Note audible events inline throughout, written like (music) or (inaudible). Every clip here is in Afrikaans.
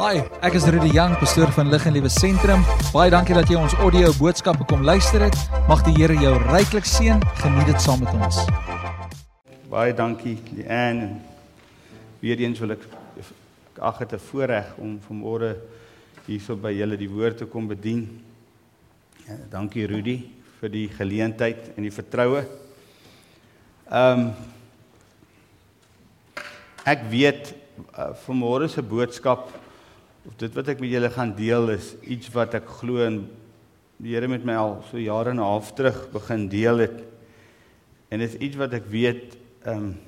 Hi, ek is Rudy Jang, pastoor van Lig en Liewe Sentrum. Baie dankie dat jy ons audio boodskappe kom luister het. Mag die Here jou ryklik seën. Geniet dit saam met ons. Baie dankie, Lian. Weer eens wil ek ag dit 'n voorreg om vanmôre hierso by julle die woord te kom bedien. Ja, dankie Rudy vir die geleentheid en die vertroue. Ehm um, ek weet uh, vanmôre se boodskap of dit wat ek met julle gaan deel is iets wat ek glo en die Here met my al so jare en 'n half terug begin deel het. En dit is iets wat ek weet ehm um,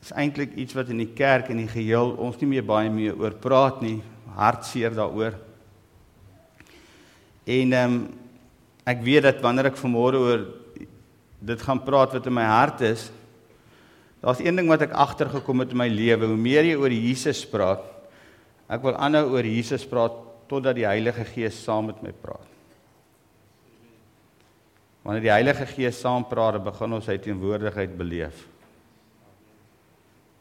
is eintlik iets wat in die kerk en die geheel ons nie meer baie meer oor praat nie, hartseer daaroor. En ehm um, ek weet dat wanneer ek vanmôre oor dit gaan praat wat in my hart is, daar's een ding wat ek agtergekom het in my lewe, hoe meer jy oor Jesus praat, ek wil aanhou oor Jesus praat totdat die Heilige Gees saam met my praat. Wanneer die Heilige Gees saam praat, begin ons sy teenwoordigheid beleef.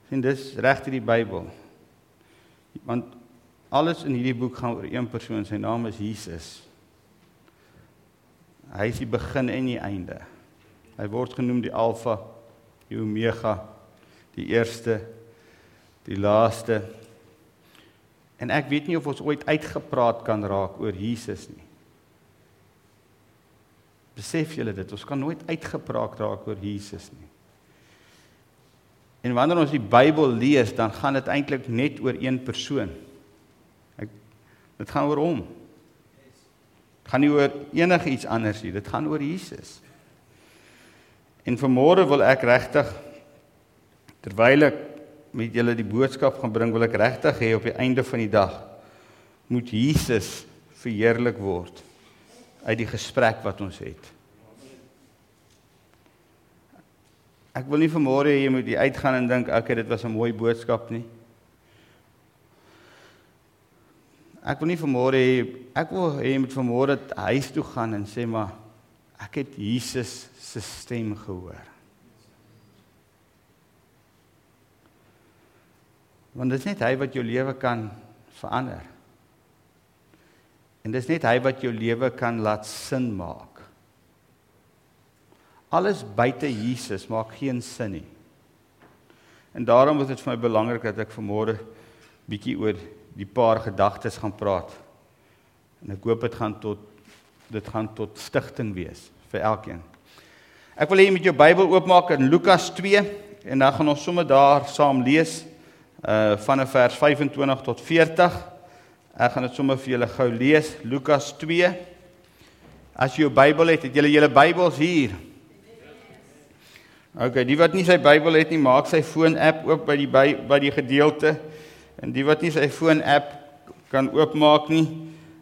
Sien dis regte die Bybel. Want alles in hierdie boek gaan oor een persoon, sy naam is Jesus. Hy is die begin en die einde. Hy word genoem die Alfa, die Omega, die eerste, die laaste. En ek weet nie of ons ooit uitgepraat kan raak oor Jesus nie. Besef julle dit, ons kan nooit uitgepraat raak oor Jesus nie. En wanneer ons die Bybel lees, dan gaan dit eintlik net oor een persoon. Ek dit gaan oor hom. Dit gaan nie oor enigiets anders nie, dit gaan oor Jesus. En vanmôre wil ek regtig terwyl ek met julle die boodskap gaan bring, wil ek regtig hê op die einde van die dag moet Jesus verheerlik word uit die gesprek wat ons het. Ek wil nie vanmôre jy moet uitgaan en dink, okay, dit was 'n mooi boodskap nie. Ek wil nie vanmôre ek wil hê jy moet vanmôre huis toe gaan en sê maar ek het Jesus se stem gehoor. Want dit is net hy wat jou lewe kan verander. En dit is net hy wat jou lewe kan laat sin maak. Alles buite Jesus maak geen sin nie. En daarom is dit vir my belangrik dat ek vanmôre bietjie oor die paar gedagtes gaan praat. En ek hoop dit gaan tot dit gaan tot stigting wees vir elkeen. Ek wil hê jy moet jou Bybel oopmaak in Lukas 2 en dan gaan ons sommer daar saam lees uh van vers 25 tot 40. Ek gaan dit sommer vir julle gou lees. Lukas 2. As jy jou Bybel het, het jy julle Bybels hier. OK, die wat nie sy Bybel het nie, maak sy foon-app oop by die by, by die gedeelte. En die wat nie sy foon-app kan oopmaak nie,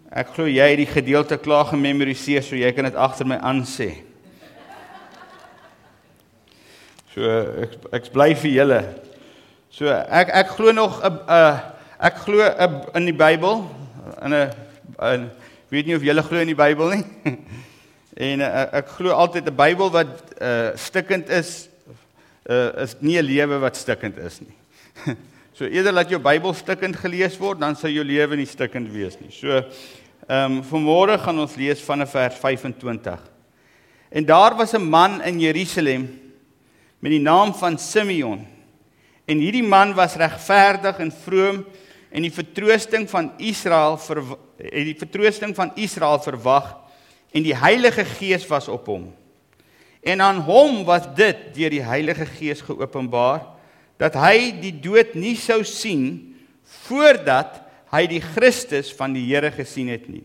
ek glo jy het die gedeelte klaar gememoriseer, so jy kan dit agter my aan sê. So ek ek bly vir julle. So ek ek glo nog 'n uh, ek glo in die Bybel in 'n weet nie of julle glo in die Bybel nie. (laughs) En uh, ek glo altyd 'n Bybel wat uh stikkend is uh is nie 'n lewe wat stikkend is nie. (laughs) so eerder laat jou Bybel stikkend gelees word, dan sal jou lewe nie stikkend wees nie. So ehm um, vanmôre gaan ons lees van vers 25. En daar was 'n man in Jerusalem met die naam van Simeon. En hierdie man was regverdig en vroom en die vertroosting van Israel vir die vertroosting van Israel verwag en die Heilige Gees was op hom. En aan hom was dit deur die Heilige Gees geopenbaar dat hy die dood nie sou sien voordat hy die Christus van die Here gesien het nie.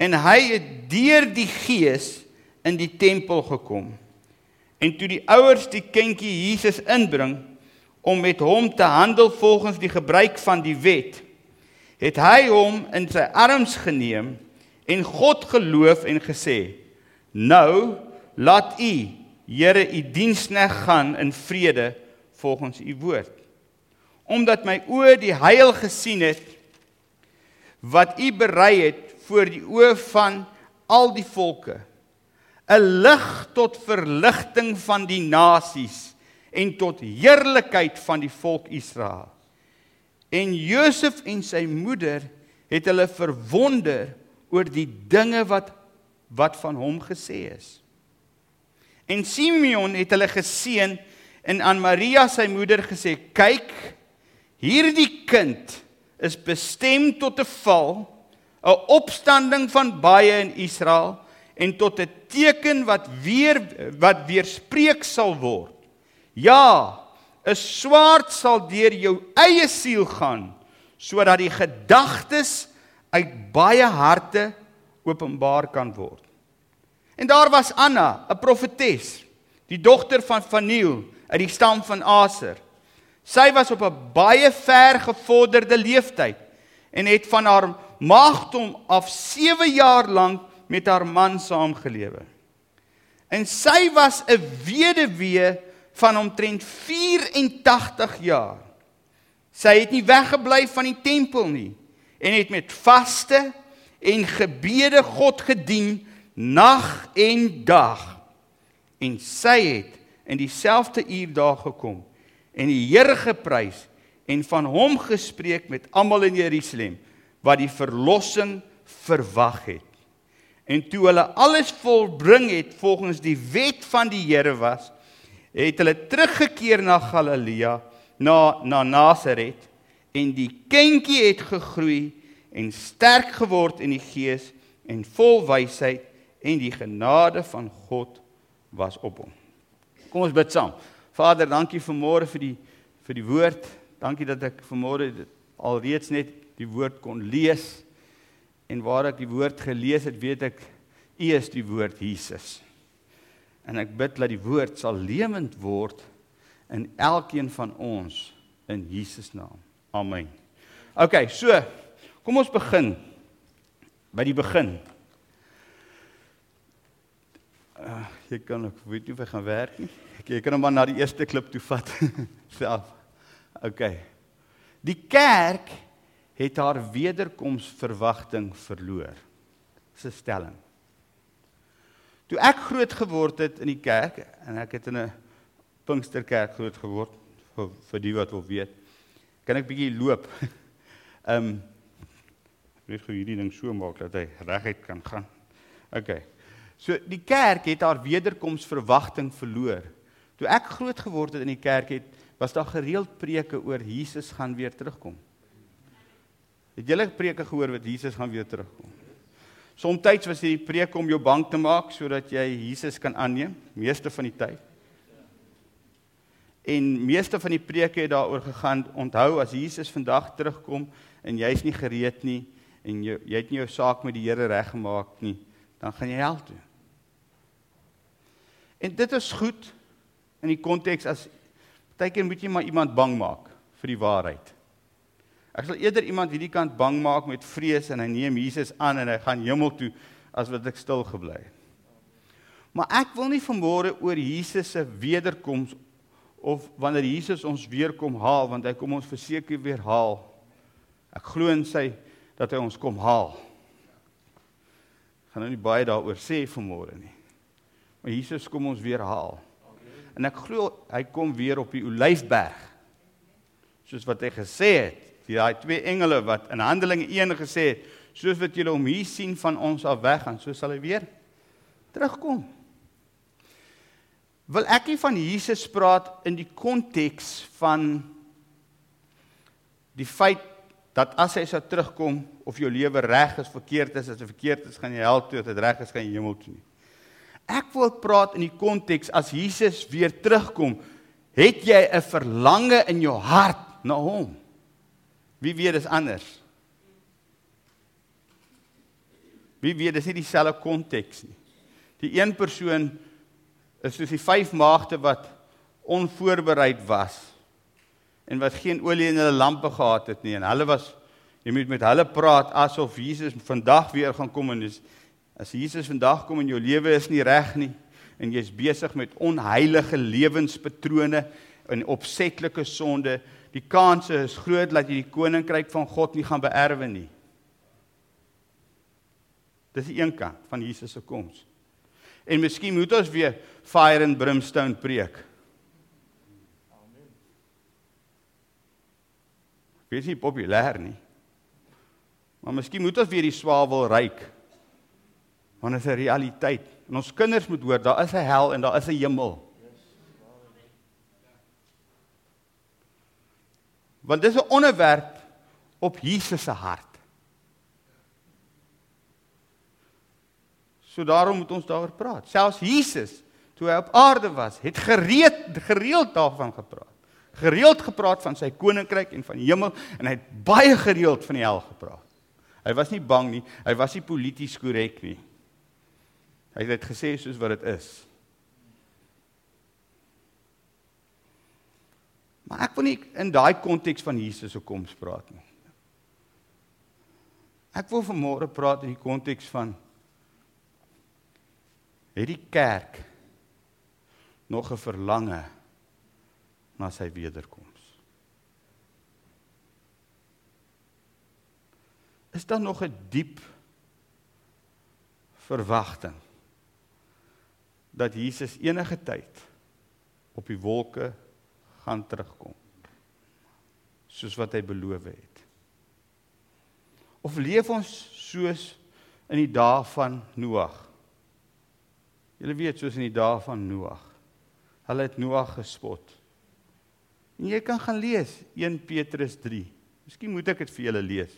En hy het deur die Gees in die tempel gekom. En toe die ouers die kindjie Jesus inbring om met hom te handel volgens die gebruik van die wet, het hy hom in sy arms geneem en God geloof en gesê: "Nou laat u Here u diensneg gaan in vrede volgens u woord. Omdat my oë die heil gesien het wat u berei het voor die oë van al die volke, 'n lig tot verligting van die nasies en tot heerlikheid van die volk Israel." En Josef en sy moeder het hulle verwonder oor die dinge wat wat van hom gesê is. En Simeon het hulle geseën en aan Maria sy moeder gesê: "Kyk, hierdie kind is bestem tot 'n val, 'n opstanding van baie in Israel en tot 'n teken wat weer wat weerspreek sal word. Ja, 'n swaard sal deur jou eie siel gaan sodat die gedagtes uit baie harte openbaar kan word. En daar was Anna, 'n profetes, die dogter van Faniel uit die stam van Aser. Sy was op 'n baie ver gevorderde leeftyd en het van haar maagdom af 7 jaar lank met haar man saamgelewe. En sy was 'n weduwee van omtrent 84 jaar. Sy het nie weggebly van die tempel nie en het met vaste en gebede God gedien nag en dag. En sy het in dieselfde uur daar gekom en die Here geprys en van hom gespreek met almal in Jerusalem wat die verlossing verwag het. En toe hulle alles volbring het volgens die wet van die Here was, het hulle teruggekeer na Galilea, na na Nasaret en die kindjie het gegroei en sterk geword in die gees en vol wysheid en die genade van God was op hom. Kom ons bid saam. Vader, dankie vir môre vir die vir die woord. Dankie dat ek vanmôre alreeds net die woord kon lees. En waar ek die woord gelees het, weet ek U is die woord Jesus. En ek bid dat die woord sal lewend word in elkeen van ons in Jesus naam. Amen. OK, so kom ons begin by die begin. Uh, jy kan ook weet nie of hy gaan werk nie. Ek jy kan hom maar na die eerste klip toe vat (laughs) self. OK. Die kerk het haar wederkomsverwagting verloor. Dis 'n stelling. Toe ek groot geword het in die kerk en ek het in 'n Pinksterkerk groot geword vir, vir die wat wil weet. Kan ek bietjie loop? (laughs) Ehm um, net gou hierdie ding so maak dat hy reguit kan gaan. OK. So die kerk het haar wederkomsverwagting verloor. Toe ek groot geword het in die kerk het was daar gereeld preke oor Jesus gaan weer terugkom. Het julle preke gehoor wat Jesus gaan weer terugkom? Somstyds was hierdie preek om jou bang te maak sodat jy Jesus kan aanneem, meeste van die tyd. En meeste van die preke het daaroor gegaan, onthou as Jesus vandag terugkom en jy's nie gereed nie en jy jy het nie jou saak met die Here reggemaak nie, dan gaan jy hel toe. En dit is goed in die konteks as partykeer moet jy maar iemand bang maak vir die waarheid. Ek sal eerder iemand hierdie kant bang maak met vrees en hy neem Jesus aan en hy gaan hemel toe as wat ek stil gebly het. Maar ek wil nie vanmôre oor Jesus se wederkoms of wanneer Jesus ons weer kom haal want hy kom ons verseker weer haal. Ek glo in sy dat hy ons kom haal. Ek gaan nou nie baie daaroor sê vanmôre nie. Maar Jesus kom ons weer haal. En ek glo hy kom weer op die olyfberg. Soos wat hy gesê het Die daai twee engele wat in Handelinge 1 gesê het, soos wat julle hom hier sien van ons af weggaan, so sal hy weer terugkom. Wil ek nie van Jesus praat in die konteks van die feit dat as hy sou terugkom of jou lewe reg is, verkeerd is, as dit verkeerd is, gaan jy hel toe, as dit reg is, gaan jy hemel toe nie. Ek wil praat in die konteks as Jesus weer terugkom, het jy 'n verlange in jou hart na hom? Wie weet dis anders? Wie weet dis nie dieselfde konteks nie. Die een persoon is soos die vyf maagde wat onvoorbereid was en wat geen olie in hulle lampe gehad het nie en hulle was jy moet met hulle praat asof Jesus vandag weer gaan kom en dis as Jesus vandag kom en jou lewe is nie reg nie en jy's besig met onheilige lewenspatrone en opsetlike sonde die kanse is groot dat jy die koninkryk van God nie gaan beerwe nie. Dis die een kant van Jesus se koms. En miskien moet ons weer fire and brimstone preek. Amen. Wees nie populêr nie. Maar miskien moet ons weer die swavel ryk. Want dit is 'n realiteit. En ons kinders moet hoor, daar is 'n hel en daar is 'n hemel. Want dis 'n onderwerp op Jesus se hart. So daarom moet ons daaroor praat. Selfs Jesus toe hy op aarde was, het gereed gereeld daarvan gepraat. Gereeld gepraat van sy koninkryk en van die hemel en hy het baie gereeld van die hel gepraat. Hy was nie bang nie, hy was nie polities korrek nie. Hy het dit gesê soos wat dit is. Maar ek wil nie in daai konteks van Jesus se koms praat nie. Ek wil vanmôre praat in die konteks van het die kerk nog 'n verlange na sy wederkoms. Is daar nog 'n diep verwagting dat Jesus enige tyd op die wolke gaan terugkom soos wat hy beloof het. Of leef ons soos in die dae van Noag? Julle weet soos in die dae van Noag. Hulle het Noag gespot. En jy kan gaan lees 1 Petrus 3. Miskien moet ek dit vir julle lees.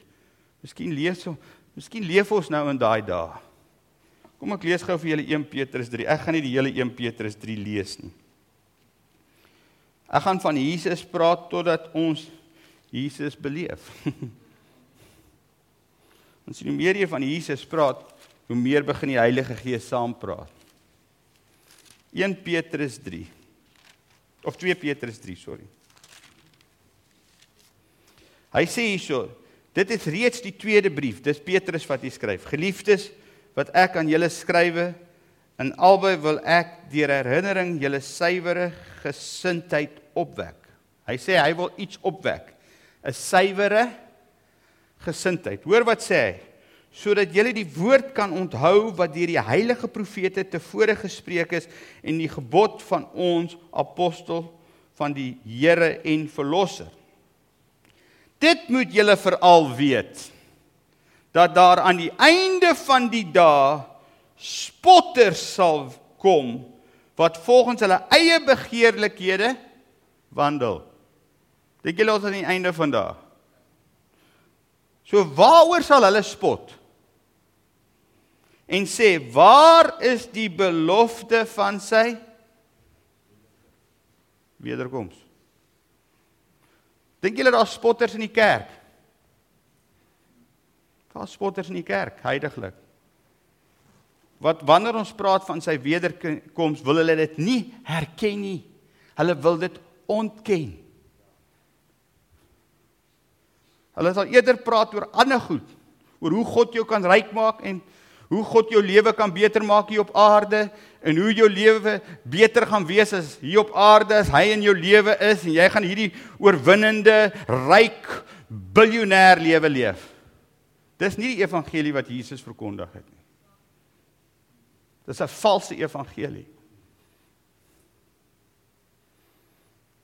Miskien lees ons, miskien leef ons nou in daai dae. Kom ek lees gou vir julle 1 Petrus 3. Ek gaan nie die hele 1 Petrus 3 lees nie. Ek gaan van Jesus praat totdat ons Jesus beleef. (laughs) Ons sien hoe meer jy van Jesus praat, hoe meer begin die Heilige Gees saam praat. 1 Petrus 3 of 2 Petrus 3, sorry. Hy sê hierso, dit is reeds die tweede brief. Dis Petrus wat hy skryf. Geliefdes, wat ek aan julle skrywe, in albei wil ek deur herinnering julle suiwere gesindheid opwek. Hy sê hy wil iets opwek. 'n Suiwere gesindheid. Hoor wat sê hy? Sodat julle die woord kan onthou wat deur die heilige profete tevore gespreek is en die gebod van ons apostel van die Here en verlosser. Dit moet julle veral weet dat daar aan die einde van die dae spotters sal kom wat volgens hulle eie begeerlikhede wandel. Dink julle ons aan die einde van daai? So waaroor sal hulle spot? En sê, "Waar is die belofte van sy wederkoms?" Dink julle daar's spotters in die kerk? Daar's spotters in die kerk, heiliglik. Wat wanneer ons praat van sy wederkoms, wil hulle dit nie herken nie. Hulle wil dit ontken. Hulle sal eerder praat oor ander goed, oor hoe God jou kan ryk maak en hoe God jou lewe kan beter maak hier op aarde en hoe jou lewe beter gaan wees as hier op aarde as hy in jou lewe is en jy gaan hierdie oorwinnende, ryk, biljoenêr lewe leef. Dis nie die evangelie wat Jesus verkondig het nie. Dis 'n valse evangelie.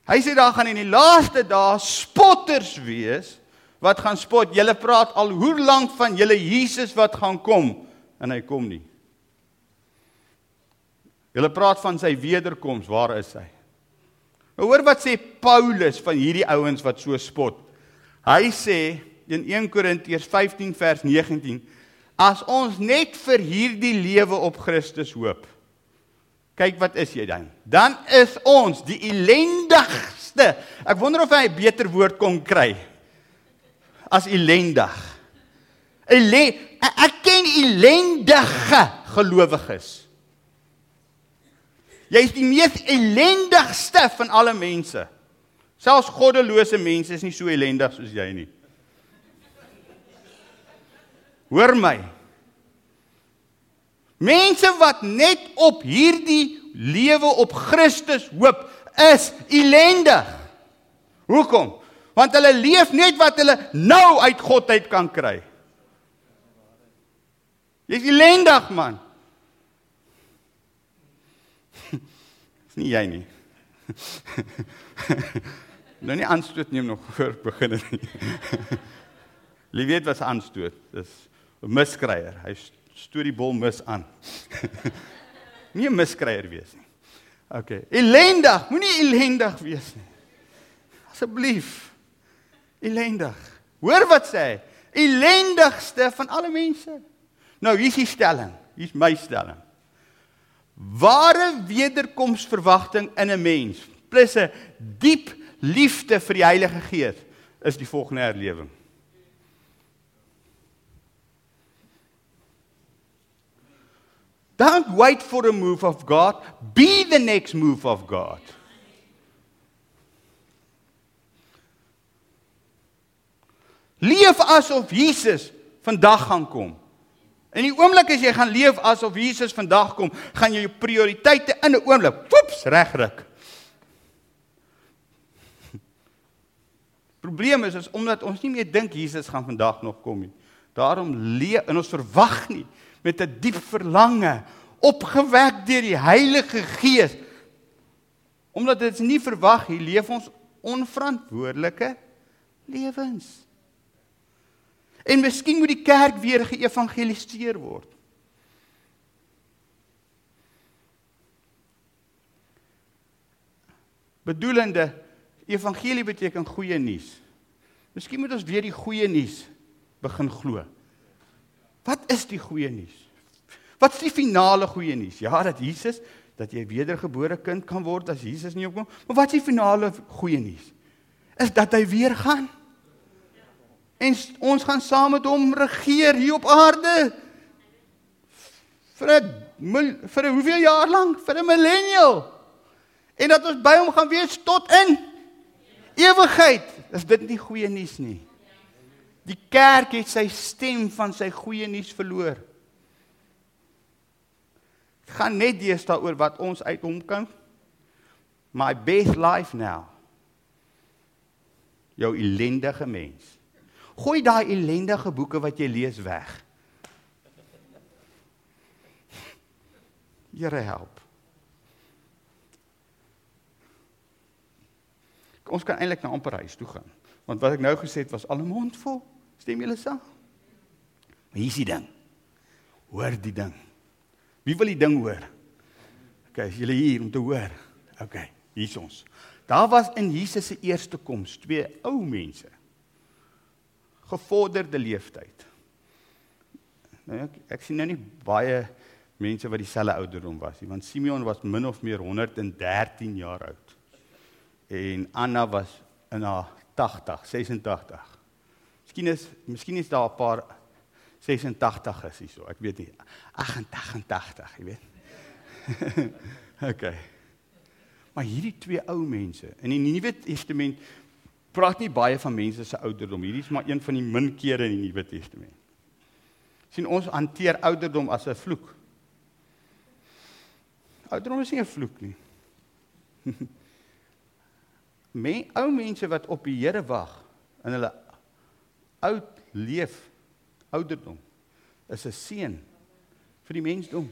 Hy sê daar gaan in die laaste dae spotters wees wat gaan spot. Julle praat al hoe lank van julle Jesus wat gaan kom en hy kom nie. Julle praat van sy wederkoms, waar is hy? Nou hoor wat sê Paulus van hierdie ouens wat so spot. Hy sê in 1 Korintiërs 15 vers 19 as ons net vir hierdie lewe op Christus hoop Kyk wat is jy dan? Dan is ons die ellendigste. Ek wonder of hy 'n beter woord kon kry as ellendig. Ellen ek ken ellendige gelowiges. Jy is die mees ellendigste van alle mense. Selfs goddelose mense is nie so ellendig soos jy nie. Hoor my. Mense wat net op hierdie lewe op Christus hoop, is ellendig. Hoekom? Want hulle leef net wat hulle nou uit God uit kan kry. Jy's ellendig man. (laughs) Dis nie jy nie. (laughs) Nou nie aanstoot neem nog voor begin nie. (laughs) Jy weet wat aanstoot is. Miskryer. Hy stoot die bol mis aan. (laughs) nie 'n miskryer wees nie. OK. Elendig, moenie elendig wees nie. Asseblief. Elendig. Hoor wat sê hy? Elendigste van alle mense. Nou hier is die stelling. Hier is my stelling. Ware wederkomsverwagting in 'n mens plus 'n diep liefde vir die Heilige Gees is die volgende herlewing. Don't wait for a move of God, be the next move of God. Leef asof Jesus vandag gaan kom. In die oomblik as jy gaan leef asof Jesus vandag kom, gaan jy jou prioriteite in 'n oomblik poeps regryk. (laughs) Probleem is is omdat ons nie meer dink Jesus gaan vandag nog kom nie. Daarom leef en ons verwag nie met 'n diep verlange opgewek deur die Heilige Gees. Omdat dit nie verwag nie, leef ons onverantwoordelike lewens. En miskien moet die kerk weer geëvangeliseer word. Bedoelende evangelie beteken goeie nuus. Miskien moet ons weer die goeie nuus begin glo. Wat is die goeie nuus? Wat is die finale goeie nuus? Ja, dat Jesus dat jy wedergebore kind kan word as Jesus nie opkom. Maar wat is die finale goeie nuus? Is dat hy weer gaan. En ons gaan saam met hom regeer hier op aarde. Vir 'n vir hoeveel jaar lank? Vir 'n millennial. En dat ons by hom gaan wees tot in ewigheid. Is dit nie goeie nuus nie? Die kerk het sy stem van sy goeie nuus verloor. Dit gaan net deesdae oor wat ons uit hom kan. My best life now. Jou ellendige mens. Gooi daai ellendige boeke wat jy lees weg. Here help. Ons kan eintlik na amper huis toe gaan. Want wat ek nou gesê het was al 'n mond vol. Stem julle saam? Maar hier is die ding. Hoor die ding. Wie wil die ding hoor? OK, is julle hier om te hoor? OK, hier's ons. Daar was in Jesus se eerste koms twee ou mense gevorderde leeftyd. Nou ek, ek sien nou nie baie mense wat dieselfde ouderdom was nie, want Simeon was min of meer 113 jaar oud. En Anna was in haar 80, 86. Miskien is miskien is daar 'n paar 86 is hierso, ek weet nie. 88, jy weet. (laughs) okay. Maar hierdie twee ou mense in die Nuwe Testament praat nie baie van mense se ouderdom. Hierdie is maar een van die min kere in die Nuwe Testament. sien ons hanteer ouderdom as 'n vloek. Ouderdom is nie 'n vloek nie. (laughs) Men ou mense wat op die Here wag in hulle oud leef ouderdom is 'n seën vir die mensdom.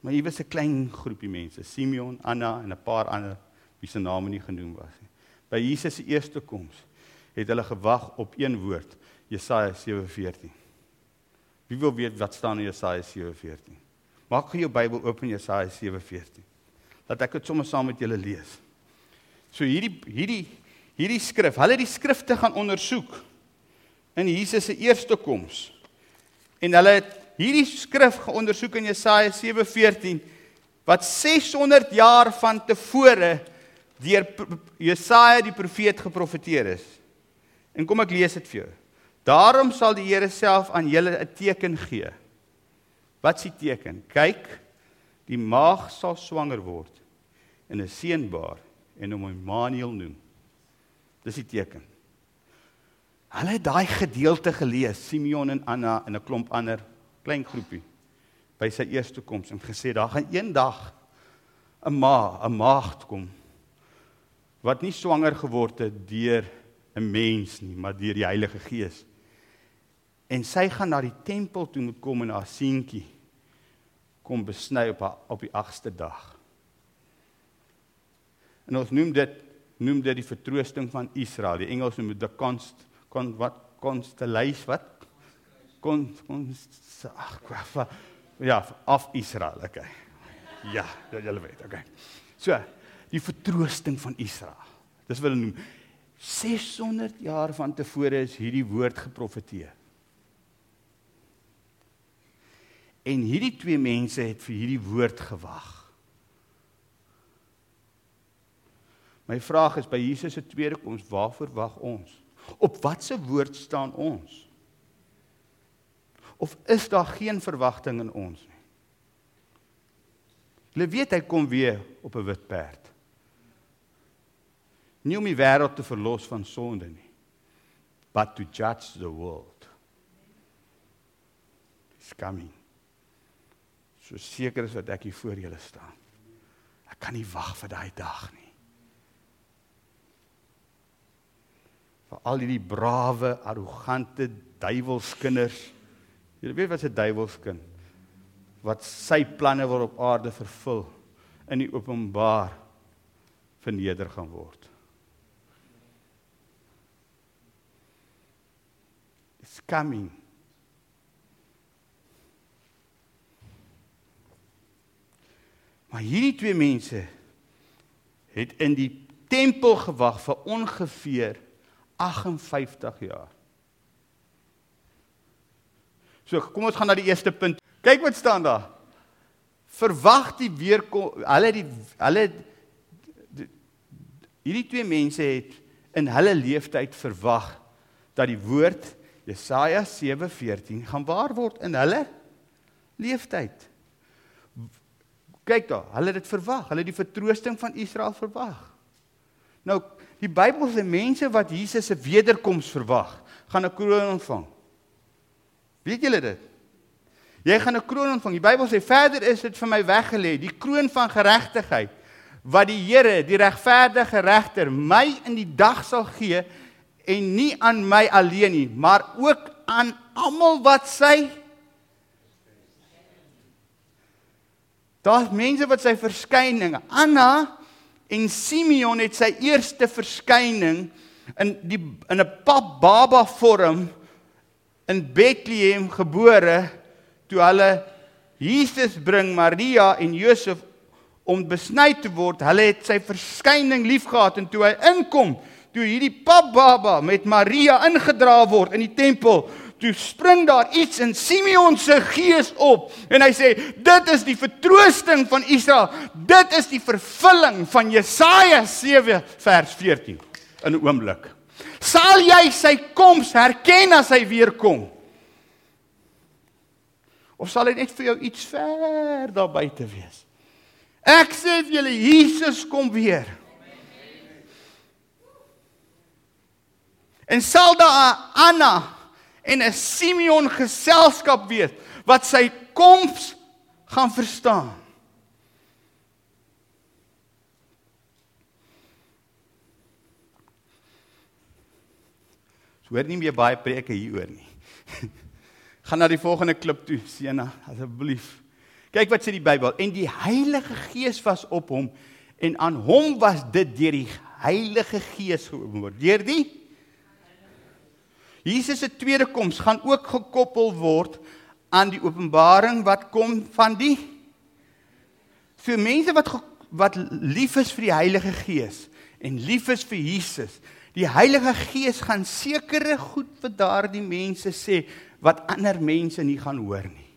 Maar hier was 'n klein groepie mense, Simeon, Anna en 'n paar ander wie se name nie genoem was nie by Jesus se eerste koms het hulle gewag op een woord Jesaja 7:14. Wie wil weet wat staan in Jesaja 7:14? Maak gou jou Bybel oop in Jesaja 7:14. Laat ek dit sommer saam met julle lees. So hierdie hierdie hierdie skrif, hulle het die skrifte gaan ondersoek in Jesus se eerste koms. En hulle het hierdie skrif geondersoek in Jesaja 7:14 wat 600 jaar van tevore deur Jesaja die profeet geprofeteer is. En kom ek lees dit vir jou. Daarom sal die Here self aan julle 'n teken gee. Wat is die teken? Kyk, die maag sal swanger word en 'n seun baar en hom Immanuel noem. Dis die teken. Hulle het daai gedeelte gelees, Simeon en Anna en 'n klomp ander klein groepie by sy eerste koms en gesê daar gaan eendag 'n ma, 'n maagd kom wat nie swanger geword het deur 'n mens nie, maar deur die Heilige Gees. En sy gaan na die tempel toe moet kom en haar seentjie kom besny op haar, op die 8ste dag. En ons noem dit noem dit die vertroosting van Israel. Die Engels noem dit the const kon wat? Constellation wat? Kon kon ag kwaf ja af Israel okay ja julle weet okay so die vertroosting van Israel. Dis wat hulle noem. 600 jaar van tevore is hierdie woord geprofeteer. En hierdie twee mense het vir hierdie woord gewag my vraag is by Jesus se tweede koms waarvoor wag ons op watse woord staan ons Of is daar geen verwagting in ons nie? Hulle weet hy kom weer op 'n wit perd. Nie om die wêreld te verlos van sonde nie, but to judge the world. It's coming. So seker is wat ek hier voor julle staan. Ek kan nie wag vir daai dag nie. Vir al hierdie brawe, arrogante duiwelskinders Jy weet wat 'n duiwelskind wat sy planne wil op aarde vervul in die openbaar verneder gaan word. It's coming. Maar hierdie twee mense het in die tempel gewag vir ongeveer 58 jaar. So kom ons gaan na die eerste punt. Kyk wat staan daar. Verwag die weerkom hulle die hulle hierdie twee mense het in hulle leeftyd verwag dat die woord Jesaja 7:14 gaan waar word in hulle leeftyd. Kyk daar, hulle het dit verwag. Hulle het die vertroosting van Israel verwag. Nou, die Bybel sê mense wat Jesus se wederkoms verwag, gaan 'n kroon ontvang. Weet julle dit? Jy gaan 'n kroon ontvang. Die Bybel sê verder is dit vir my weggelê, die kroon van geregtigheid wat die Here, die regverdige regter, my in die dag sal gee en nie aan my alleen nie, maar ook aan almal wat sy Daar's mense wat sy verskyning, Anna en Simeon het sy eerste verskyning in die in 'n pap baba vorm in Bethlehem gebore toe hulle Jesus bring Maria en Josef om besny te word. Hulle het sy verskyning liefgehad en toe hy inkom, toe hierdie papbaba met Maria ingedra word in die tempel, toe spring daar iets in Simeon se gees op en hy sê dit is die vertroosting van Israel. Dit is die vervulling van Jesaja 7 vers 14 in 'n oomblik. Sal jy sy koms herken as hy weer kom? Of sal hy net vir jou iets ver daar buite wees? Ek sê vir julle Jesus kom weer. En sal daar Anna en 'n Simeon geselskap wees wat sy koms gaan verstaan. hoor nie meer baie preke hieroor nie. (laughs) Gaan na die volgende klip toe, Sena, asseblief. Kyk wat sê die Bybel. En die Heilige Gees was op hom en aan hom was dit deur die Heilige Gees geopenbaar. Deur die Jesus se tweede koms gaan ook gekoppel word aan die openbaring wat kom van die vir mense wat wat lief is vir die Heilige Gees en lief is vir Jesus Die Heilige Gees gaan sekere goed vir daardie mense sê wat ander mense nie gaan hoor nie.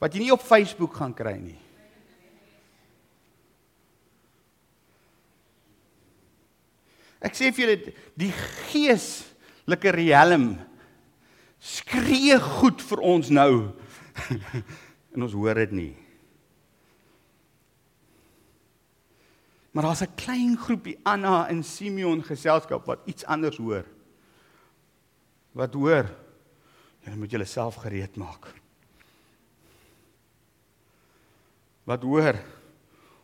Wat jy nie op Facebook gaan kry nie. Ek sê vir julle die geestelike riem skree goed vir ons nou. (laughs) en ons hoor dit nie. Maar daar's 'n klein groepie Anna en Simeon geselskap wat iets anders hoor. Wat hoor? Julle moet julleself gereed maak. Wat hoor?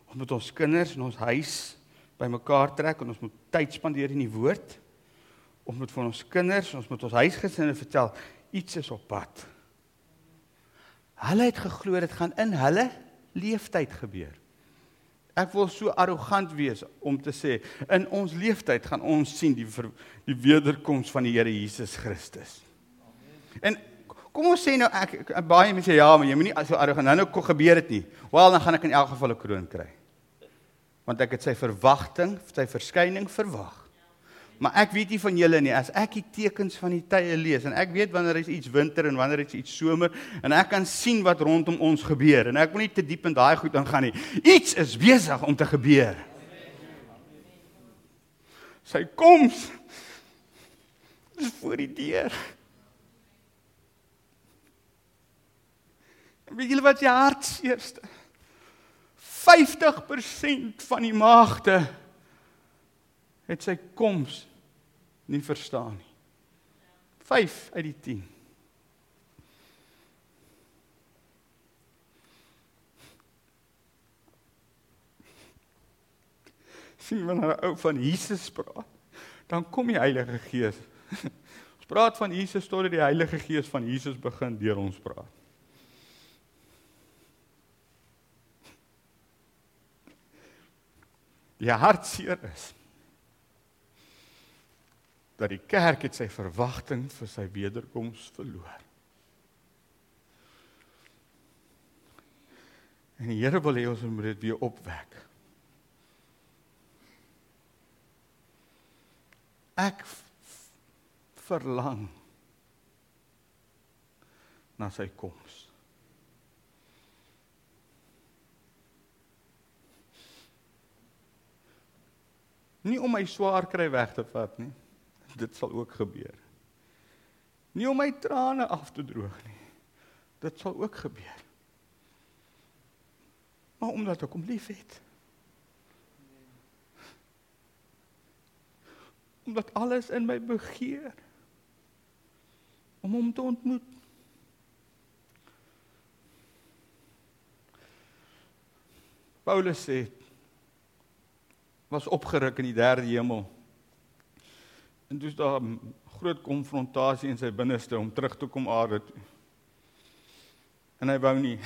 Ons moet ons kinders in ons huis bymekaar trek en ons moet tyd spandeer in die woord. Ons moet vir ons kinders, ons moet ons huisgesinne vertel iets is op pad. Hulle het geglo dit gaan in hulle leeftyd gebeur Ek wil so arrogant wees om te sê in ons leeftyd gaan ons sien die ver, die wederkoms van die Here Jesus Christus. En kom ons sê nou ek, ek baie mense ja, maar jy moenie so arrogant nou nou gebeur dit nie. Wel dan gaan ek in elk geval 'n kroon kry. Want ek het sy verwagting, sy verskyning verwag. Maar ek weet nie van julle nie. As ek die tekens van die tye lees en ek weet wanneer is iets winter en wanneer is iets somer en ek kan sien wat rondom ons gebeur en ek wil nie te diep in daai goed ingaan nie. Iets is besig om te gebeur. Sy koms is voor die deur. Weet julle wat jy hartseerste? 50% van die maagde het sy koms nie verstaan nie. 5 uit die 10. sien wanneer 'n ou van Jesus praat, dan kom die Heilige Gees. (laughs) Ons praat van Jesus totdat die Heilige Gees van Jesus begin deur ons praat. Die hartseer is dat die kerk het sy verwagting vir sy wederkoms verloor. En die Here wil hê ons moet dit weer opwek. Ek verlang na sy koms. Nie om my swaar kry weg te vat nie dit sal ook gebeur. Nie om my trane af te droog nie. Dit sal ook gebeur. Maar omdat ek hom liefhet. Omdat alles in my begeer om hom te ontmoet. Paulus sê was opgeruk in die derde hemel En dis daar groot konfrontasie in sy binneste om terug te kom aarde toe. En hy wou nie.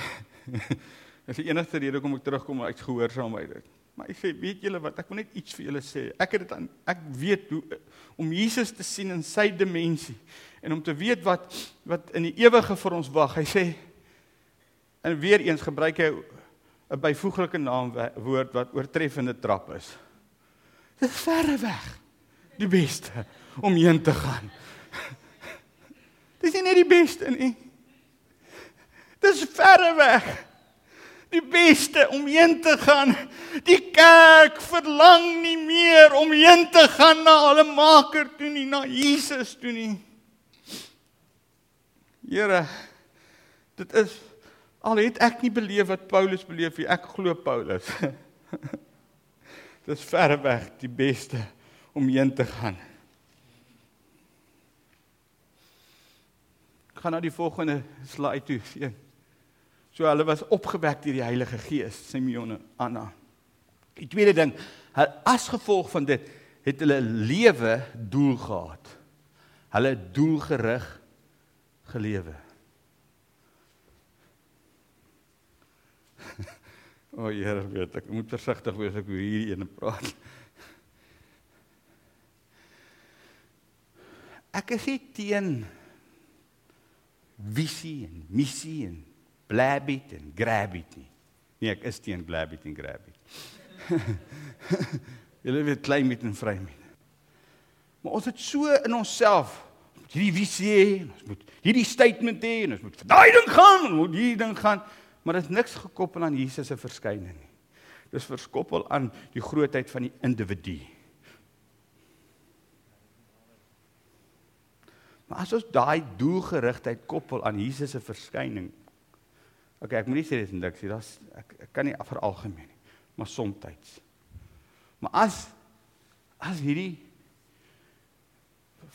(laughs) Dis die enigste rede hoekom ek terugkom uit gehoorsaamheid dit. Maar hy sê, weet julle wat, ek wil net iets vir julle sê. Ek het dit aan ek weet hoe om Jesus te sien in sy dimensie en om te weet wat wat in die ewige vir ons wag. Hy sê en weer eens gebruik hy 'n byvoeglike naamwoord wat oortreffende trap is. Dit is verre weg die beste om heen te gaan. Dis nie net die beste nie. Dis verre weg. Die beste om heen te gaan. Die kerk verlang nie meer om heen te gaan na hulle maker toe nie, na Jesus toe nie. Here, dit is al het ek nie beleef wat Paulus beleef nie. Ek glo Paulus. (laughs) Dis verre weg die beste om heen te gaan. Ek gaan na die volgende slide toe sien. So hulle was opgewek deur die Heilige Gees, Simeon en Anna. Die tweede ding, as gevolg van dit het hulle lewe doel gehad. Hulle doelgerig gelewe. O, oh, Here, weet ek, ek moet versigtig wees ek hier ene praat. Ek is nie teen visie en missie en blabit en grabit nie. Nee, ek is teen blabit en grabit. (laughs) Julle weet klein met en vry met. Maar ons het so in onsself hierdie visie hê, ons moet hierdie statement hê en ons moet vir daai ding gaan, ons moet hierdie ding gaan, maar dit is niks gekoppel aan Jesus se verskyning nie. Dis verskoppel aan die grootheid van die individu. Maar as ons daai doelgerigtheid koppel aan Jesus se verskyning. OK, ek moenie sê dit is niks nie. Das ek, ek kan nie veralgemeen nie, maar soms. Maar as as hierdie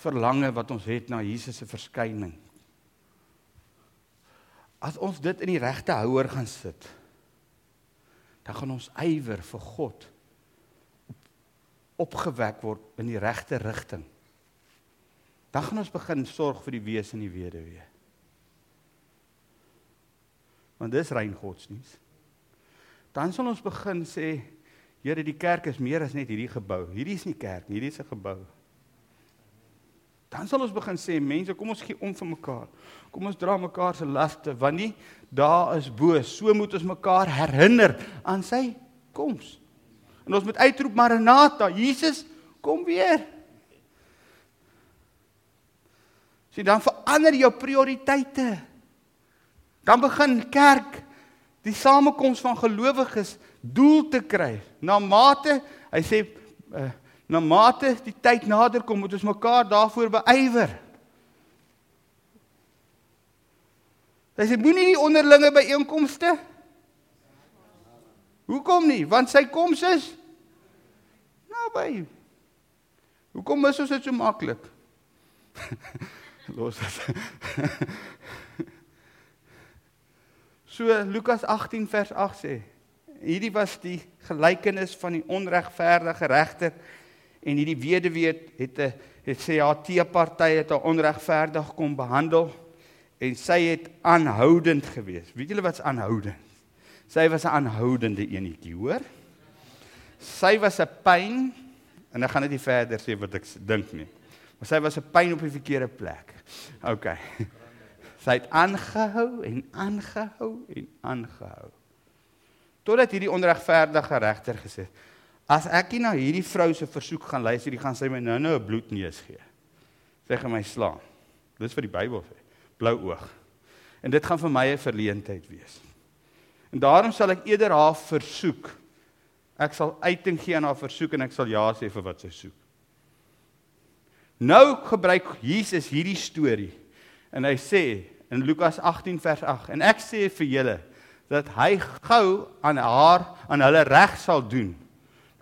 verlange wat ons het na Jesus se verskyning. As ons dit in die regte houer gaan sit, dan gaan ons ywer vir God op, opgewek word in die regte rigting dan gaan ons begin sorg vir die wees en die weduwee. Want dis rein godsdiens. Dan sal ons begin sê Here, die kerk is meer as net hierdie gebou. Hierdie is nie kerk nie, hierdie is 'n gebou. Dan sal ons begin sê, mense, kom ons gee om vir mekaar. Kom ons dra mekaar se laste, want nie daar is bo, so moet ons mekaar herinner aan sy koms. En ons moet uitroep Maranatha, Jesus, kom weer. Sien, dan verander jou prioriteite. Dan begin kerk die samekoms van gelowiges doel te kry. Na mate, hy sê uh, na mate die tyd nader kom, moet ons mekaar daarvoor beywer. Hy sê moenie die onderlinge byeenkomste Hoekom nie? Want sy koms is naby. Hoekom is ons dit so maklik? (laughs) Los dit. (laughs) so Lukas 18 vers 8 sê hierdie was die gelykenis van die onregverdige regter en hierdie weduwee het het, het sê haar teeparty het haar onregverdig kom behandel en sy het aanhoudend gewees. Weet julle wat's aanhoudend? Sy was 'n aanhoudende enetjie, hoor? Sy was 'n pyn en ek gaan dit nie verder sê wat ek dink nie. Maar sy was 'n pyn op die verkeerde plek. OK. (laughs) Sy het aangehou en aangehou en aangehou. Totdat hierdie onregverdige regter gesê het: "As ek nie na hierdie vrou se versoek gaan luister, die gaan sy my nou-nou 'n bloedneus gee." Sy gaan my slaan. Dis wat die Bybel sê. Blou oog. En dit gaan vir my 'n verleentheid wees. En daarom sal ek eerder haar versoek. Ek sal uiting gee aan haar versoek en ek sal ja sê vir wat sy soek. Nou gebruik Jesus hierdie storie en hy sê in Lukas 18 vers 8 en ek sê vir julle dat hy gou aan haar aan hulle reg sal doen.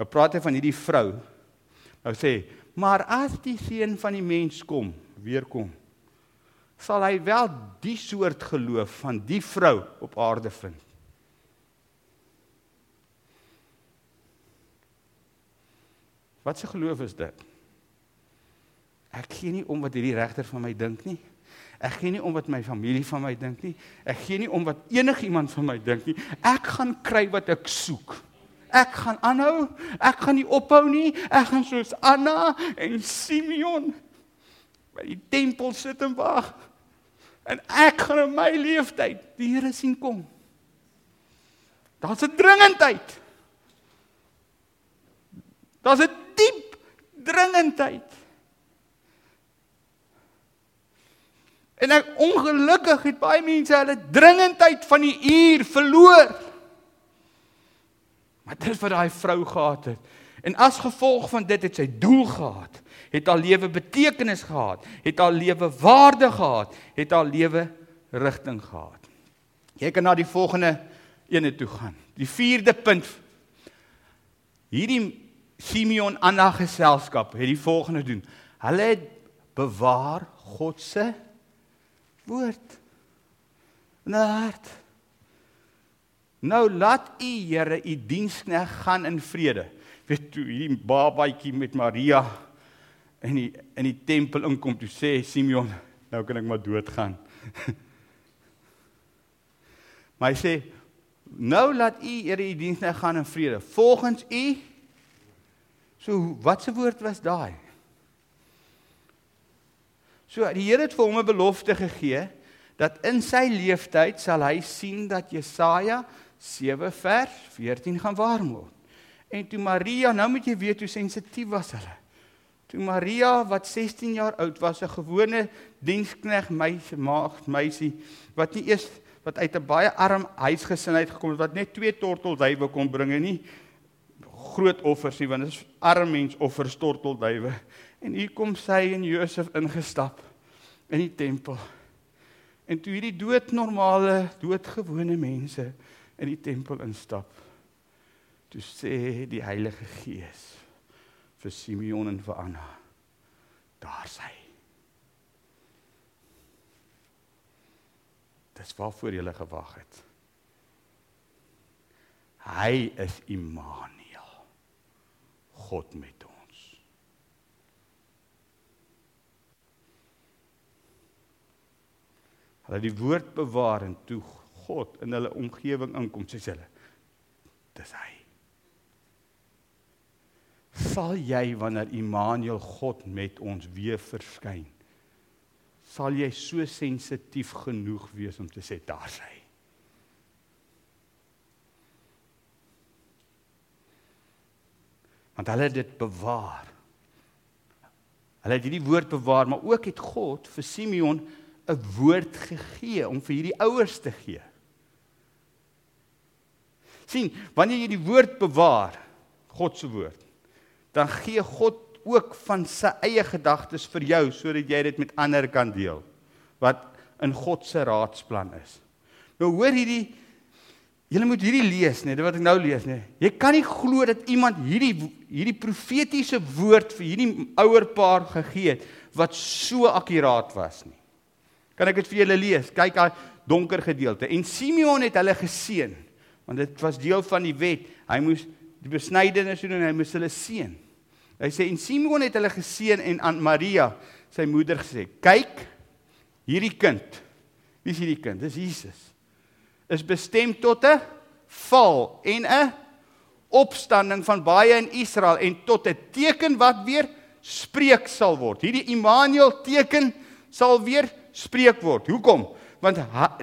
Nou praat hy van hierdie vrou. Nou sê, maar as die seun van die mens kom, weer kom, sal hy wel die soort geloof van die vrou op aarde vind. Wat 'n geloof is dit? Ek gee nie om wat hierdie regter van my dink nie. Ek gee nie om wat my familie van my dink nie. Ek gee nie om wat enigiemand van my dink nie. Ek gaan kry wat ek soek. Ek gaan aanhou. Ek gaan nie ophou nie. Ek gaan soos Anna en Simeon by die tempel sit en wag. En ek gaan in my lewenstyd die Here sien kom. Daar's 'n dringendheid. Daar's 'n diep dringendheid. En ek ongelukkig het baie mense hulle dringendheid van die uur verloor. Maar dit wat daai vrou gehad het. En as gevolg van dit het sy doel gehad, het haar lewe betekenis gehad, het haar lewe waarde gehad, het haar lewe rigting gehad. Jy kan na die volgende ene toe gaan. Die 4de punt. Hierdie Simeon Anna geselskap het die volgende doen. Hulle het bewaar God se woord in haar hart. Nou laat u Here u dienskneg gaan in vrede. Weet toe hier babatjie met Maria in die in die tempel inkom toe sê Simeon, nou kan ek maar doodgaan. (laughs) maar hy sê nou laat u Here u dienskneg gaan in vrede. Volgens u So wat se woord was daai? So die Here het vir hom 'n belofte gegee dat in sy lewenstyd sal hy sien dat Jesaja 7 vers 14 gaan waar word. En toe Maria, nou moet jy weet hoe sensitief was hulle. Toe Maria wat 16 jaar oud was, 'n gewone dienskneg meisie, maagd meisie wat nie eers wat uit 'n baie arm huisgesin uit gekom het wat net twee tortelduwe kon bring en nie groot offers nie want dit is arm mens offer tortelduwe. En hier kom sy en Josef ingestap in die tempel. En toe hierdie doodnormale, doodgewone mense in die tempel instap, toe sê die Heilige Gees vir Simeon en vir Anna: "Daar sy. Dis waarvoor jy gewag het. Hy is Immanuel. God met ons." Hulle die woord bewaar en toe God in hulle omgewing inkom, sê hulle: Dis hy. sal jy wanneer Immanuel God met ons weer verskyn, sal jy so sensitief genoeg wees om te sê daar's hy. Want hulle het dit bewaar. Hulle het hierdie woord bewaar, maar ook het God vir Simeon 'n woord gegee om vir hierdie ouers te gee. Sien, wanneer jy die woord bewaar, God se woord, dan gee God ook van sy eie gedagtes vir jou sodat jy dit met ander kan deel wat in God se raadsplan is. Nou hoor hierdie Julle moet hierdie lees net wat ek nou lees net. Jy kan nie glo dat iemand hierdie hierdie profetiese woord vir hierdie ouer paar gegee het wat so akkuraat was nie. Kan ek dit vir julle lees? Kyk daai donker gedeelte. En Simeon het hulle geseën want dit was deel van die wet. Hy moes die besnydenis doen en hy moes hulle seën. Hy sê en Simeon het hulle geseën en aan Maria, sy moeder gesê: "Kyk, hierdie kind. Wie is hierdie kind? Dis Jesus. Is bestem tot 'n val en 'n opstanding van baie in Israel en tot 'n teken wat weer spreek sal word. Hierdie Immanuel teken sal weer spreek word. Hoekom? Want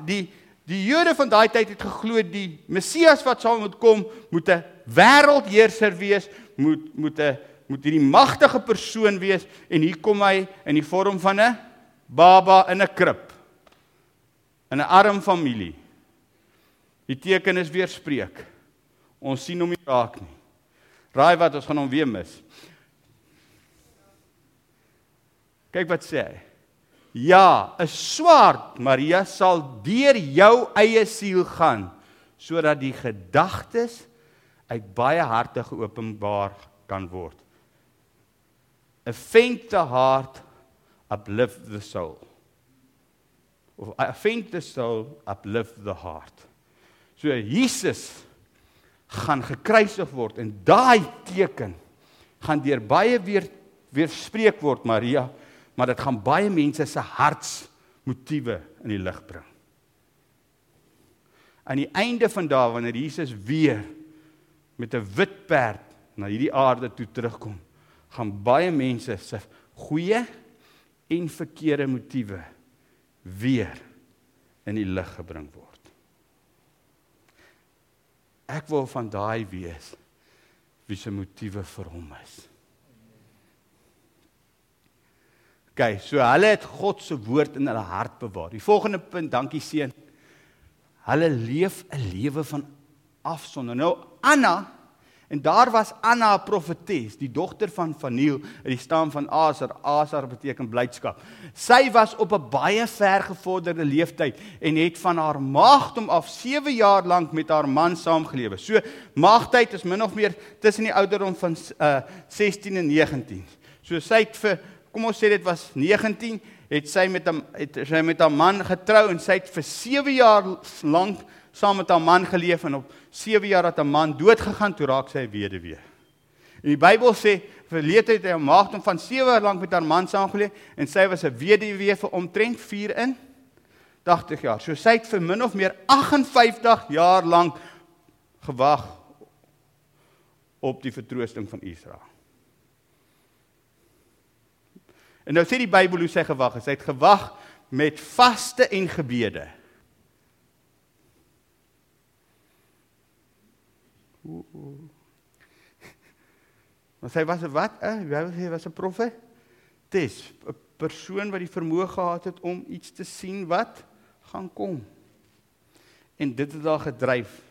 die die Jode van daai tyd het geglo die Messias wat sal moet kom, moet 'n wêreldheerser wees, moet moet 'n moet hierdie magtige persoon wees en hier kom hy in die vorm van 'n baba in 'n krib. In 'n arm familie. Die teken is weer spreek. Ons sien hom nie raak nie. Raai wat ons gaan hom weer mis. Kyk wat sê hy. Ja, 'n swaard Maria sal deur jou eie siel gaan sodat die gedagtes uit baie harte geopenbaar kan word. A faint the heart uplift the soul. Of a faint the soul uplift the heart. So Jesus gaan gekruisig word en daai teken gaan deur baie weer weer spreek word Maria, maar dit gaan baie mense se hartsmotiewe in die lig bring. Aan die einde van daai wanneer Jesus weer met 'n wit perd na hierdie aarde toe terugkom, gaan baie mense se goeie en verkeerde motiewe weer in die lig gebring word. Ek wil van daai wees wie se motiewe vir hom is. OK, so hulle het God se woord in hulle hart bewaar. Die volgende punt, dankie seun. Hulle leef 'n lewe van afsonder. Nou Anna En daar was Anna 'n profetes, die dogter van Vaniel uit die stam van Aser. Aser beteken blydskap. Sy was op 'n baie vergevorderde leeftyd en het van haar maagdom af 7 jaar lank met haar man saamgelewe. So maagdheid is min of meer tussen die ouderdom van uh 16 en 19. So sy het vir kom ons sê dit was 19, het sy met 'n het sy met haar man getrou en sy het vir 7 jaar lank saam met haar man geleef en op 7 jaar het 'n man dood gegaan toe raak sy weduwee. En die Bybel sê verleed het hy 'n maagdom van 7 jaar lank met haar man saamgeleef en sy was 'n weduwee vir omtrent 4 in 80 jaar. So sy het vir min of meer 58 jaar lank gewag op die vertroosting van Israel. En nou sê die Bybel hoe sy gewag het. Sy het gewag met vaste en gebede. Maar sy was 'n wat? Eh, hy was 'n profet. Dis 'n persoon wat die vermoë gehad het om iets te sien wat gaan kom. En dit het haar gedryf.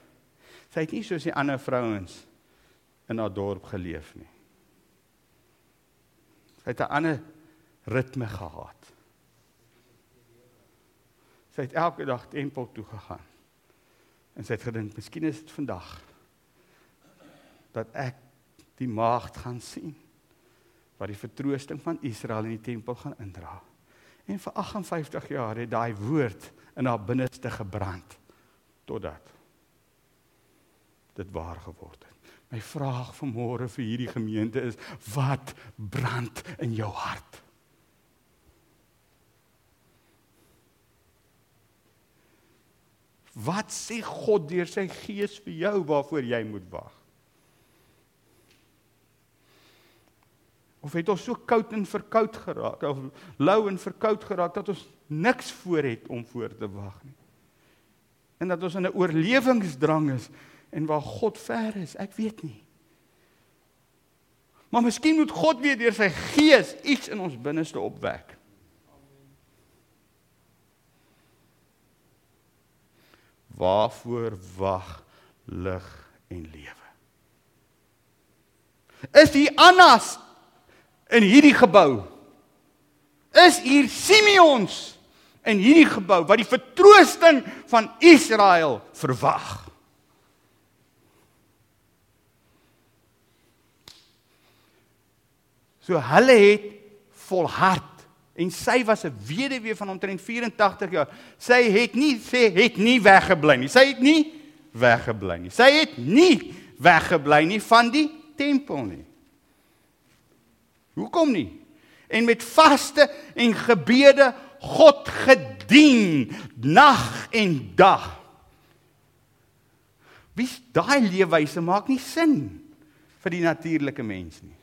Sy het nie soos die ander vrouens in haar dorp geleef nie. Sy het 'n ander ritme gehad. Sy het elke dag tempel toe gegaan. En sy het gedink, miskien is dit vandag dat ek die maagd gaan sien wat die vertroosting van Israel in die tempel gaan indra. En vir 58 jaar het daai woord in haar binneste gebrand totdat dit waar geword het. My vraag vanmôre vir hierdie gemeente is wat brand in jou hart? Wat sê God deur sy gees vir jou waarvoor jy moet wag? Of het ons so koud en verkoud geraak of lou en verkoud geraak dat ons niks voor het om voor te wag nie. En dat ons in 'n oorlewingsdrang is en waar God ver is, ek weet nie. Maar miskien moet God weer deur sy gees iets in ons binneste opwek. Waarvoor wag lig en lewe? Is hier Annas in hierdie gebou? Is hier Simeons in hierdie gebou wat die vertroosting van Israel verwag? So hulle het volhard en sy was 'n weduwee van omtrent 84 jaar. Sy het nie sê het nie weggebly nie. Sy het nie weggebly nie. Sy het nie weggebly nie van die tempel nie. Hoekom nie? En met vaste en gebede God gedien nag en dag. Wie daai leefwyse maak nie sin vir die natuurlike mens nie.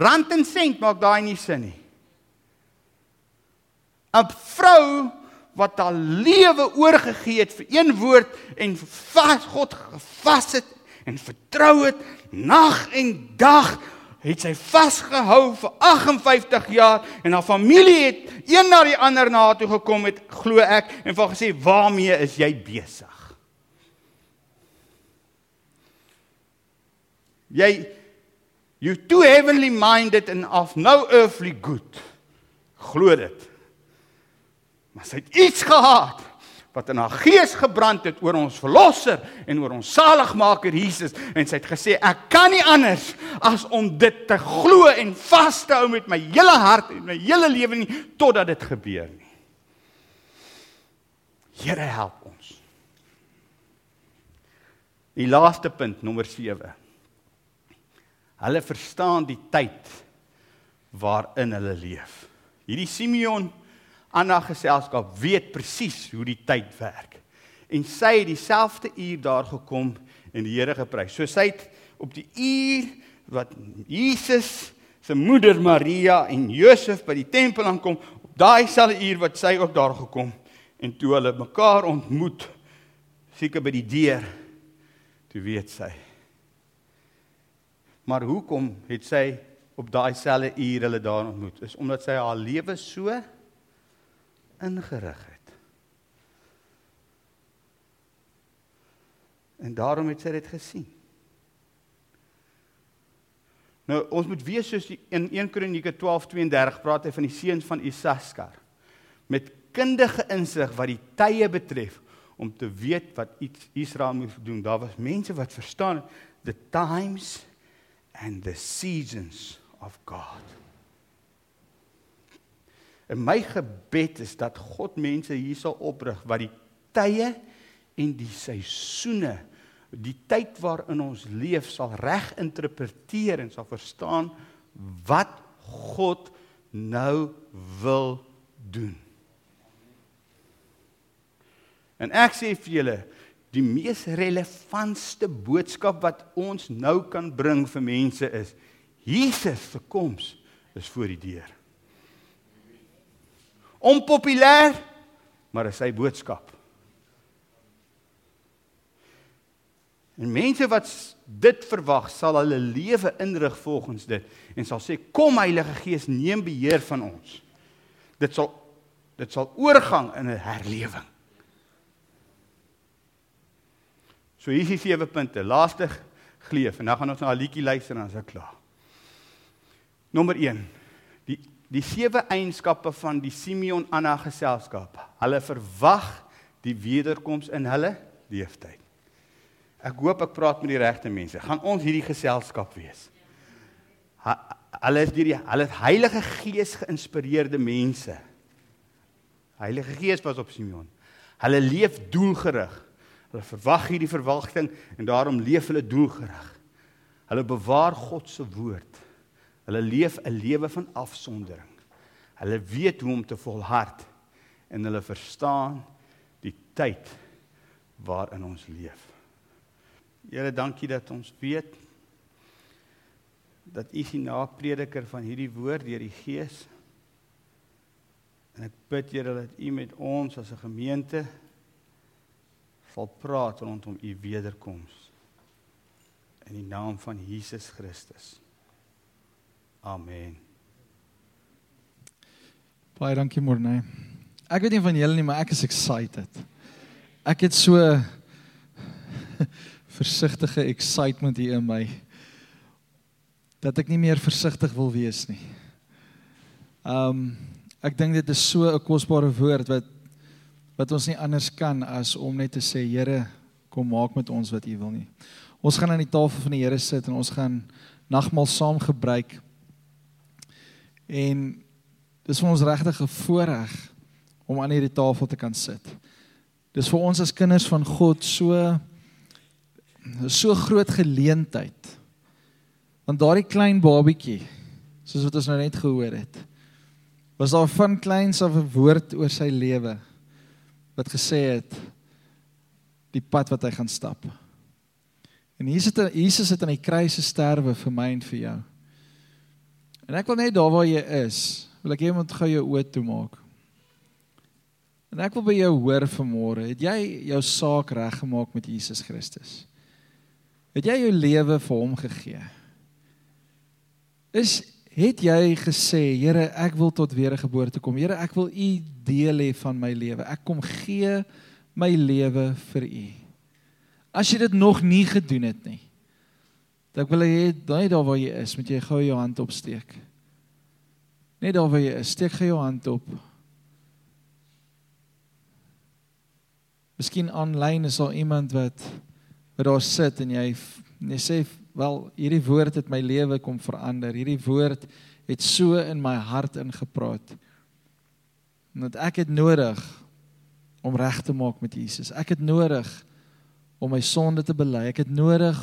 Rand en sent maak daai nie sin nie. 'n Vrou wat haar lewe oorgegee het vir een woord en vas God gevas het en vertrou het nag en dag het sy vasgehou vir 58 jaar en haar familie het een na die ander na toe gekom het glo ek en van gesê waarmee is jy besig jy You too heavenly minded and of no earthly good. Glo dit. Maar sy het iets gehad wat in haar gees gebrand het oor ons verlosser en oor ons saligmaker Jesus en sy het gesê ek kan nie anders as om dit te glo en vas te hou met my hele hart en my hele lewe nie totdat dit gebeur nie. Here help ons. Die laaste punt nommer 7. Hulle verstaan die tyd waarin hulle leef. Hierdie Simeon Anna geselskap weet presies hoe die tyd werk. En sy het dieselfde uur daar gekom en die Here geprys. So sy het op die uur wat Jesus se moeder Maria en Josef by die tempel aankom, op daai selfde uur wat sy ook daar gekom en toe hulle mekaar ontmoet seker by die deur toe weet sy Maar hoekom het sy op daai selfde uur hulle daar ontmoet? Is omdat sy haar lewe so ingerig het. En daarom het sy dit gesien. Nou ons moet weet soos die, in 1 Kronieke 12:32 praat hy van die seuns van Isaskar met kundige insig wat die tye betref om te weet wat Israel moet doen. Daar was mense wat verstaan the times and the seasons of God. En my gebed is dat God mense hier sal oprig wat die tye en die seisoene, die tyd waarin ons leef sal reg interpreteer en sal verstaan wat God nou wil doen. En ek sê vir julle, die mees relevantste boodskap wat ons nou kan bring vir mense is Jesus se koms is voor die deur. Onpopulêr, maar is sy boodskap. En mense wat dit verwag, sal hulle lewe inrig volgens dit en sal sê kom Heilige Gees neem beheer van ons. Dit sal dit sal oorgang in 'n herlewing. So hier is die sewe punte. Laaste gleef en dan gaan ons na 'n liedjie luister en dan is ek klaar. Nommer 1. Die die sewe eienskappe van die Simeon Anna geselskap. Hulle verwag die wederkoms in hulle leeftyd. Ek hoop ek praat met die regte mense. Gaan ons hierdie geselskap wees? Ha, hulle is hierdie hulle het Heilige Gees geïnspireerde mense. Heilige Gees was op Simeon. Hulle leef doelgerig. Hulle verwag hierdie verwagting en daarom leef hulle doelgerig. Hulle bewaar God se woord. Hulle leef 'n lewe van afsondering. Hulle weet hoe om te volhard en hulle verstaan die tyd waarin ons leef. Here, dankie dat ons weet dat U die naprediker van hierdie woord deur die Gees. En ek bid Here dat U met ons as 'n gemeente sal praat rondom U wederkoms. In die naam van Jesus Christus. Amen. Baie dankie Morne. Ek weet nie van julle nie, maar ek is excited. Ek het so (laughs) versigtige excitement hier in my dat ek nie meer versigtig wil wees nie. Um ek dink dit is so 'n kosbare woord wat wat ons nie anders kan as om net te sê Here, kom maak met ons wat U wil nie. Ons gaan aan die tafel van die Here sit en ons gaan nagmaal saam gebruik. En dis vir ons regtig 'n voorreg om aan hierdie tafel te kan sit. Dis vir ons as kinders van God so so groot geleentheid. Want daardie klein babietjie, soos wat ons nou net gehoor het, was daar van kleins af 'n woord oor sy lewe wat gesê het die pad wat hy gaan stap. En Jesus het Jesus het aan die kruis gesterwe vir my en vir jou. En ek wil net daar waar jy is, wil ek hê jy moet gou jou oë toemaak. En ek wil by jou hoor vanmôre, het jy jou saak reggemaak met Jesus Christus? Het jy jou lewe vir hom gegee? Is het jy gesê, Here, ek wil tot wedergeboorte kom. Here, ek wil U deel hê van my lewe. Ek kom gee my lewe vir U. As jy dit nog nie gedoen het nie, dan wil ek daai daar waar jy is, moet jy gou jou hand opsteek. Net daar waar jy is, steek gou jou hand op. Miskien aanlyn is daar iemand wat wat daar sit en jy jy sê wel hierdie woord het my lewe kom verander. Hierdie woord het so in my hart ingepraat. Want ek het nodig om reg te maak met Jesus. Ek het nodig om my sonde te bely. Ek het nodig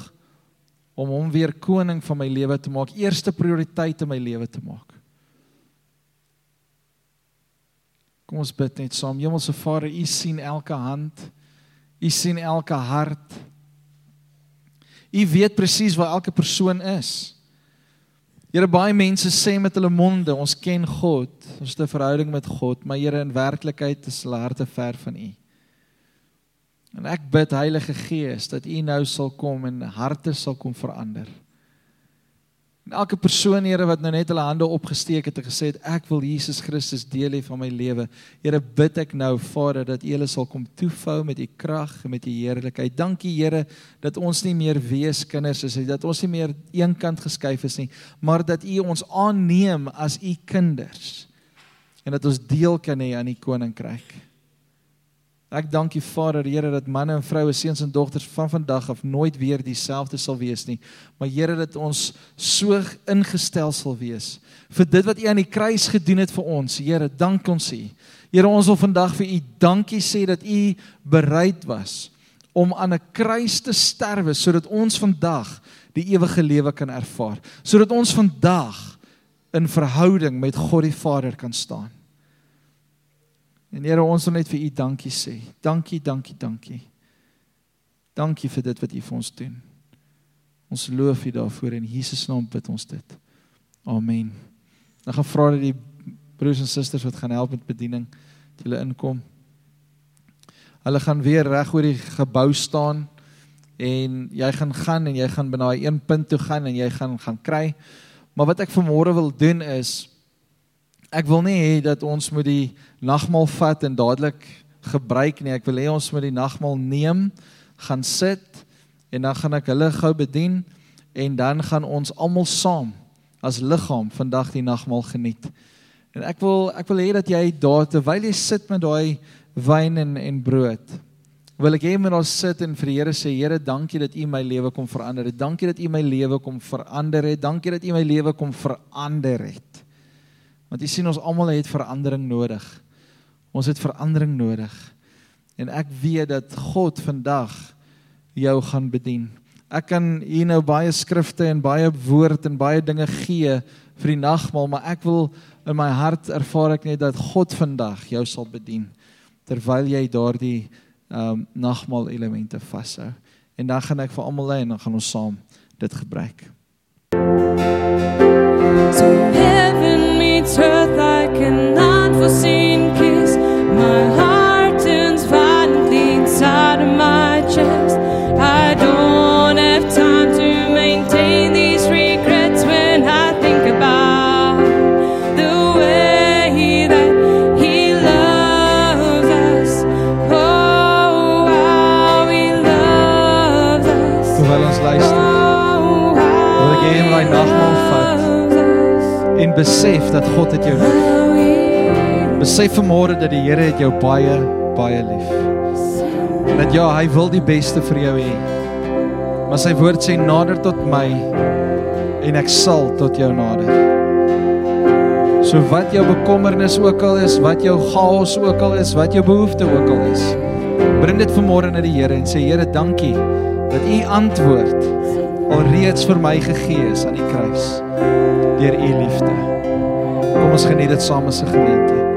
om hom weer koning van my lewe te maak, eerste prioriteit in my lewe te maak. Kom ons bid net saam. Hemelse Vader, U sien elke hand. U sien elke hart. U weet presies waar elke persoon is. Here baie mense sê met hulle monde, ons ken God, ons het 'n verhouding met God, maar Here in werklikheid is hulle harte ver van U. En ek bid Heilige Gees dat U nou sal kom en harte sal kom verander. En elke persoon Here wat nou net hulle hande opgesteek het en gesê het ek wil Jesus Christus deel hê van my lewe. Here bid ek nou Vader dat U hulle sal kom toefou met U krag en met U heerlikheid. Dankie Here dat ons nie meer wees kinders is dat ons nie meer eenkant geskuif is nie, maar dat U ons aanneem as U kinders. En dat ons deel kan hê aan die koninkryk. Ek dank U Vader, Here, dat manne en vroue, seuns en dogters van vandag af nooit weer dieselfde sal wees nie. Maar Here, dat ons so ingestel sal wees vir dit wat U aan die kruis gedoen het vir ons. Here, dank ons U. Here, ons wil vandag vir U dankie sê dat U bereid was om aan 'n kruis te sterwe sodat ons vandag die ewige lewe kan ervaar. Sodat ons vandag in verhouding met God die Vader kan staan. En Here, ons wil net vir U dankie sê. Dankie, dankie, dankie. Dankie vir dit wat U vir ons doen. Ons loof U daarvoor in Jesus naam bid ons dit. Amen. Dan gaan vra dat die broers en susters wat gaan help met bediening, dat hulle inkom. Hulle gaan weer reg oor die gebou staan en jy gaan gaan en jy gaan by daai een punt toe gaan en jy gaan gaan kry. Maar wat ek vanmôre wil doen is ek wil nie hê dat ons moet die nagmaal vat en dadelik gebruik nie. Ek wil hê ons moet die nagmaal neem, gaan sit en dan gaan ek hulle gou bedien en dan gaan ons almal saam as liggaam vandag die nagmaal geniet. En ek wil ek wil hê dat jy daar terwyl jy sit met daai wyn en en brood wil ek hê moet ons sit en vir die Here sê Here dankie dat U my lewe kom verander het. Dankie dat U my lewe kom verander het. Dankie dat U my lewe kom verander het. Want jy sien ons almal het verandering nodig. Ons het verandering nodig. En ek weet dat God vandag jou gaan bedien. Ek kan hier nou baie skrifte en baie woord en baie dinge gee vir die nagmaal, maar ek wil in my hart ervaar ek net dat God vandag jou sal bedien terwyl jy daardie ehm um, nagmaal elemente vashou. En dan gaan ek vir almal lei en dan gaan ons saam dit gebruik. Thank you earth dat God het jou lief. Besef vanmôre dat die Here het jou baie baie lief. Dat ja, hy wil die beste vir jou hê. Maar sy woord sê nader tot my en ek sal tot jou nader. So wat jou bekommernis ook al is, wat jou chaos ook al is, wat jou behoefte ook al is, bring dit vanmôre na die Here en sê Here, dankie dat U antwoord alreeds vir my gegee is aan die kruis deur U liefde. Kom ons geniet dit saam as 'n gemeente.